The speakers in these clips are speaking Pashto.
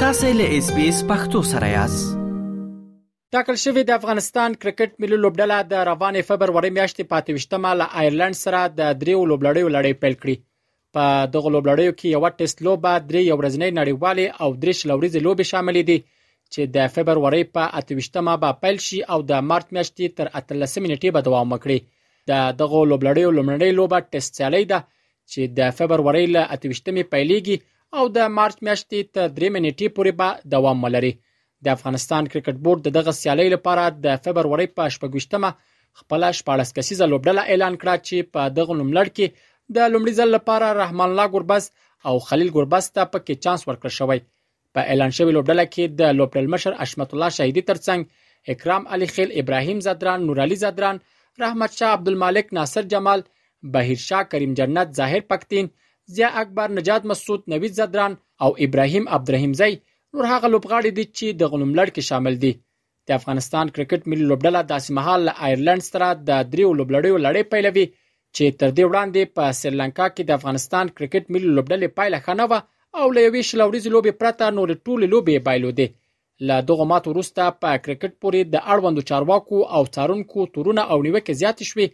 تاسو له اس بي اس پختو سره یاست ټاکل شوې د افغانستان کرکټ ملي لوبډله د روانې فبرورۍ میاشتې پاتې وشتمه له آیرلند سره د دریو لوبلړیو لړۍ پیل کړي په دغه لوبلړیو کې یو ټیسټ لوبه درې یو ورځنۍ نړیوالې او درې شلوريزې لوبې شامل دي چې د فبرورۍ په 28مه به پیل شي او د مارچ میاشتې تر 13 نیټې به دوام وکړي د دغو لوبلړیو لومړنۍ لوبه ټیسټ سیالۍ ده چې د فبرورۍ له 28مې پیلېږي او د مارچ میاشتې تر 3 نیټې پورې به دوام ولري د افغانستان کرکټ بورډ د دغه سیالۍ لپاره د فبرورۍ په 28مه خپل 14 کسیزه لوبډله اعلان کړه چې په دغه لومړړ کې د لومړي ځل لپاره رحمان الله ګربز او خلیل ګربز ته پکې چانس ورکړ شوی په اعلان شوې لوبډله کې د لوبډلمشر اشمت الله شهیدي ترڅنګ اکرام علي خیل ابراهیم زدران نور علي زدران رحمت شاه عبدالمالک ناصر جمال بهیر شاه کریم جنت ظاهر پکتین ضیا اکبر نجات مسعود نوید زدران او ابراهیم عبدالرحیمزی نور هغه لوبغاړي دي چې د غنوملړ کې شامل دي د افغانستان کرکټ ملي لوبډله داسې مهال له آیرلند سره د دریو لوبلړیو لړۍ پیلوي چې تر دې وړاندې په سریلانکا کې د افغانستان کرکټ ملي لوبډلې پایله ښه نه وه او له یوې شل ورځې لوبې پرته نور ټولې لوبې بایلودې له دغه مات وروسته په کرکټ پورې د اړوندو چارواکو او څارونکو تورونه او نیوکې زیاتې شوې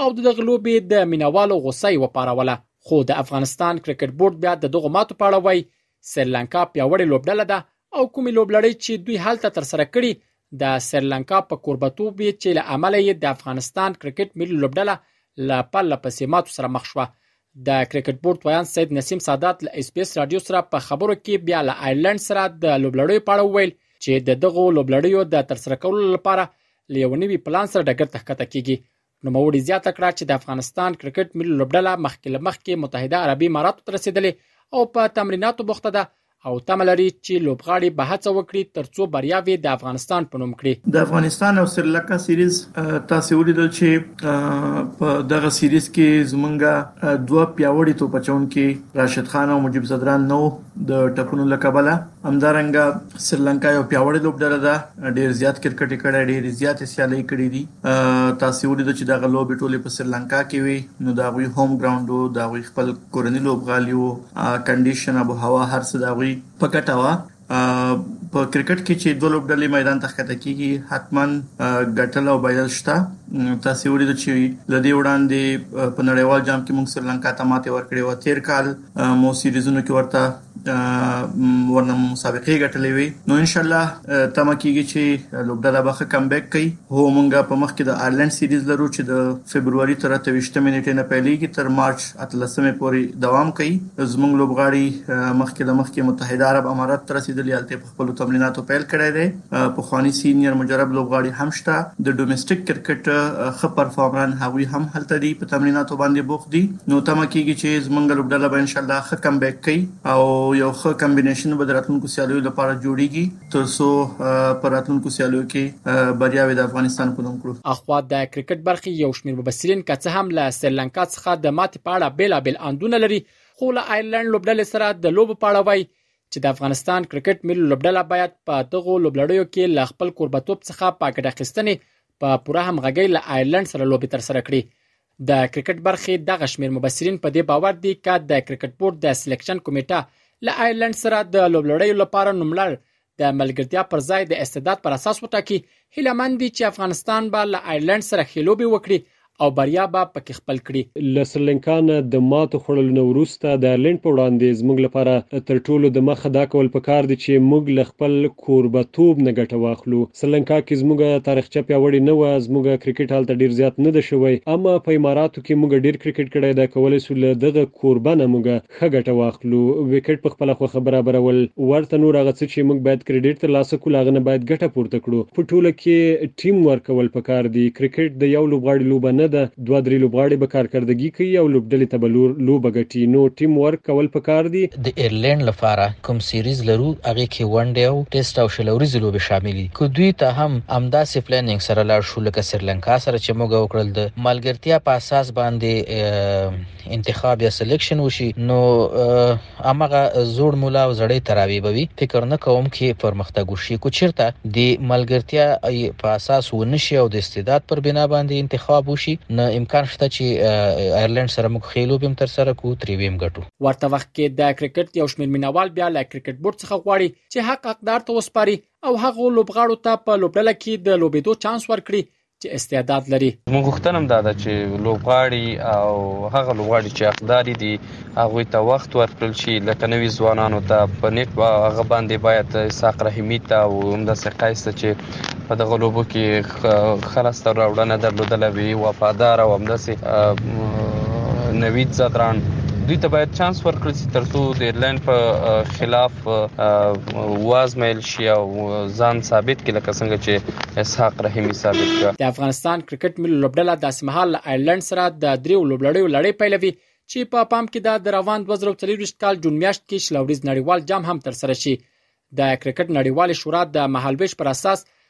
او د دغه لوبې د مینوالو غوسه یې وپاروله خو د افغانستان کرکټ بورډ بیا د دغه ماتو په اړه وایي سریلانکا پیاوړې لوبډله ده او کومې لوبلړۍ چې دوی هلته ترسره کړي د سریلانکا په کوربتوب یې چې له امله یې د افغانستان کرکټ ملي لوبډله له پرله پسې ماتو سره مخ شوه د کرکټ بورډ ویاند سید نسیم سادات له اس بي اس رادیو سره په خبرو کې بیا له آیرلند سره د لوبلړۍ په اړه وویل چې د دغو لوبلړیو د ترسره کولو لپاره له یو نوي پلان سره ډګر ته ښکته کیږي نوموړي زیاته کړه چې د افغانستان کرکټ ملي لوبډله مخکې له مخکې متحده عربي اماراتو ته رسیدلې او په تمریناتو بوخته ده او تم لري چې لوبغاړي به هڅه وکړي ترڅو بریاوې د افغانستان په نوم کړي د افغانستان او سریلانکا سیریز تاسو ولیدل چې په دغه سیریز کې زمونږه دوه پیاوړي توپچون کې راشد خان او مجيب صدران نو د ټپونو له کبله همدارنګه سریلانکا یو پیاوړې لوبډله ده ډیر زیات کرکټ کړی ډیر زیات سیالۍ کړې دي تاسو ولیدو چې دغه لوبې ټولې په سریلانکا کې وي نو دا غوي هوم ګراوند وو دا غوي خپل کورنی لوبغالي وو کنډیشن ابو هوا هر څه دا غوي په ګټه وه په کرکټ کې چې دوه لوبډلې میدان ته ښکته کیږي حتما ګټل او بایل شته تاسو ولیدل چې لدی وړاندې په نړیوال جام کې موږ سریلانکا ته ماته ورکړې و تیر کال مو سیریزونو کې ورته ورنه مسابقه ګټلې وي نو ان شاء الله تمه کیږي چې لوبډله به ښه کم بیک کوي هو مونږه په مخ کې د آیرلند سیریز لرو چې د فبرवरी تر 28 منټې نه پیلېږي تر مارچ 13 پورې دوام کوي زمونږ لوبغاړي مخکې له مخکې متحده عرب امارات تر رسیدلي الته خپل تمریناتو پیل کړی دی په خواني سینیئر مجرب لوبغاړي هم شته د ډومېسټک کرکټ خ پرفارمران هغوی هم هلته دي په تمریناتو باندې بوخت دي نو تمه کیږي چې زمونږ لوبډله به ان شاء الله خ کم بیک کوي او یو خ کمبینیشن به دراتونکو سیالیو لپاره جوړیږي ترڅو پر راتلونکو سیالیو کې بریاوې د افغانستان په نوم کړو اخوا د کرکټ برخې یو شمېر مبصرین که څه هم له سریلانکا څخه د ماتې په اړه بیلابل اندونه لري خو له آیرلند لوبډلې سره د لوب په اړه وایي چې د افغانستان کرکټ ملي لوبډله باید په دغو لوبلړیو کې له خپل کوربتوب څخه په ګټه اخیستنې په پوره همغږۍ له آیرلند سره لوبې ترسره کړي د کرکټ برخې دغه شمیر مبصرین په دې باور دي چې د کرکټ بورډ د سلیکشن کمیټه له آیرلند سره د لوبلړیو لپاره نوملړ د ملګرتیا پر ځای د استعداد پر اساس وټاکي هیله مند دي چې افغانستان به له آیرلند سره ښې لوبې وکړي او بریا به په کې خپل کړي. له سریلانکا نه د ماتو خوړلو نه وروسته د آیرلنډ په وړاندې زموږ لپاره تر ټولو د مخه دا کول په کار دي چې موږ له خپل کوربه توب نه ګټه واخلو. سریلانکا کې زموږ تاریخچه پیاوړې نه وه، زموږ کرکټ هلته ډیر زیات نه ده شوی، اما په اماراتو کې موږ ډیر کرکټ کړی ده، کولی شو له دغه کوربه نه موږ ښه ګټه واخلو، ویکټ په خپله خوښه برابرول، ورته نور هغه څه چې موږ باید کریډیټ تر لاسه کړو له هغه نه باید ګټه پورته کړو، په ټوله کې ټیم ورک کول په کار دي، کرکټ د یو لوبغاړي لوبه نه ده، دوه درې لوبغاړي به کارکردګي کوي او لوبډلې ته به لور لوبه ګټي، نو ټیم ورک کول په کار دي. د ایرلینډ لپاره کوم سیریز لرو هغې کښې ون ډې او ټیسټ او شل اوریزې لوبې شامل دي، که دوی ته هم همداسې پلانینګ سره لاړ شو لکه سریلنکا سره چې موږ وکړل د ملګرتیا په اساس باندې، انتخاب یا سلیکشن وشي نو همغه زوړ مولا او زړې تراوی به وي فکر نه کوم کې پرمختګ وشي کو چیرته د ملګرتیا په اساس و نشي او د استعداد پر بنا باندې انتخاب وشي نو امکان شته چې ایرلند سره موږ خېلو بیم تر سره کو تریویم ګټو ورته وخت کې د کرکټ یو شمیر مینوال بیا له کرکټ بورډ څخه غواړي چې حق حقدار ته وسپاري او هغه لوبغاړو ته په لوبډله کې د لوبېدو چانس ورکړي چې استعداد لري. زموږ غوښتنه هم دا ده چې لوبغاړي او هغه لوبغاړي چې حقداري دي هغوی ته وخت ورکړل شي لکه نوي ځوانانو ته په نیټ هغه باندې باید اسحاق رحیمي ته او همداسې قیس ته چې په دغه لوبو کې ښه لاسته راوړنه درلودله وي وفادار او همداسې نوید ځدراڼ دوی ته باید چانس ورکړل شي ترڅو د ایرلند په خلاف وازمایل شي او ځان ثابت کړي لکه څنګه چې اسحاق رحیمي ثابت کړ د افغانستان کرکټ ملي لوبډله د اسمحال له ایرلند سره د دریو لوبلړیو لړۍ پیلوي چې په پام کې ده د روان 2024 کال جون میاشت کې شلوریز نړیوال جام هم تر سره شي د کرکټ نړیوال شورا د مهالویش پر اساس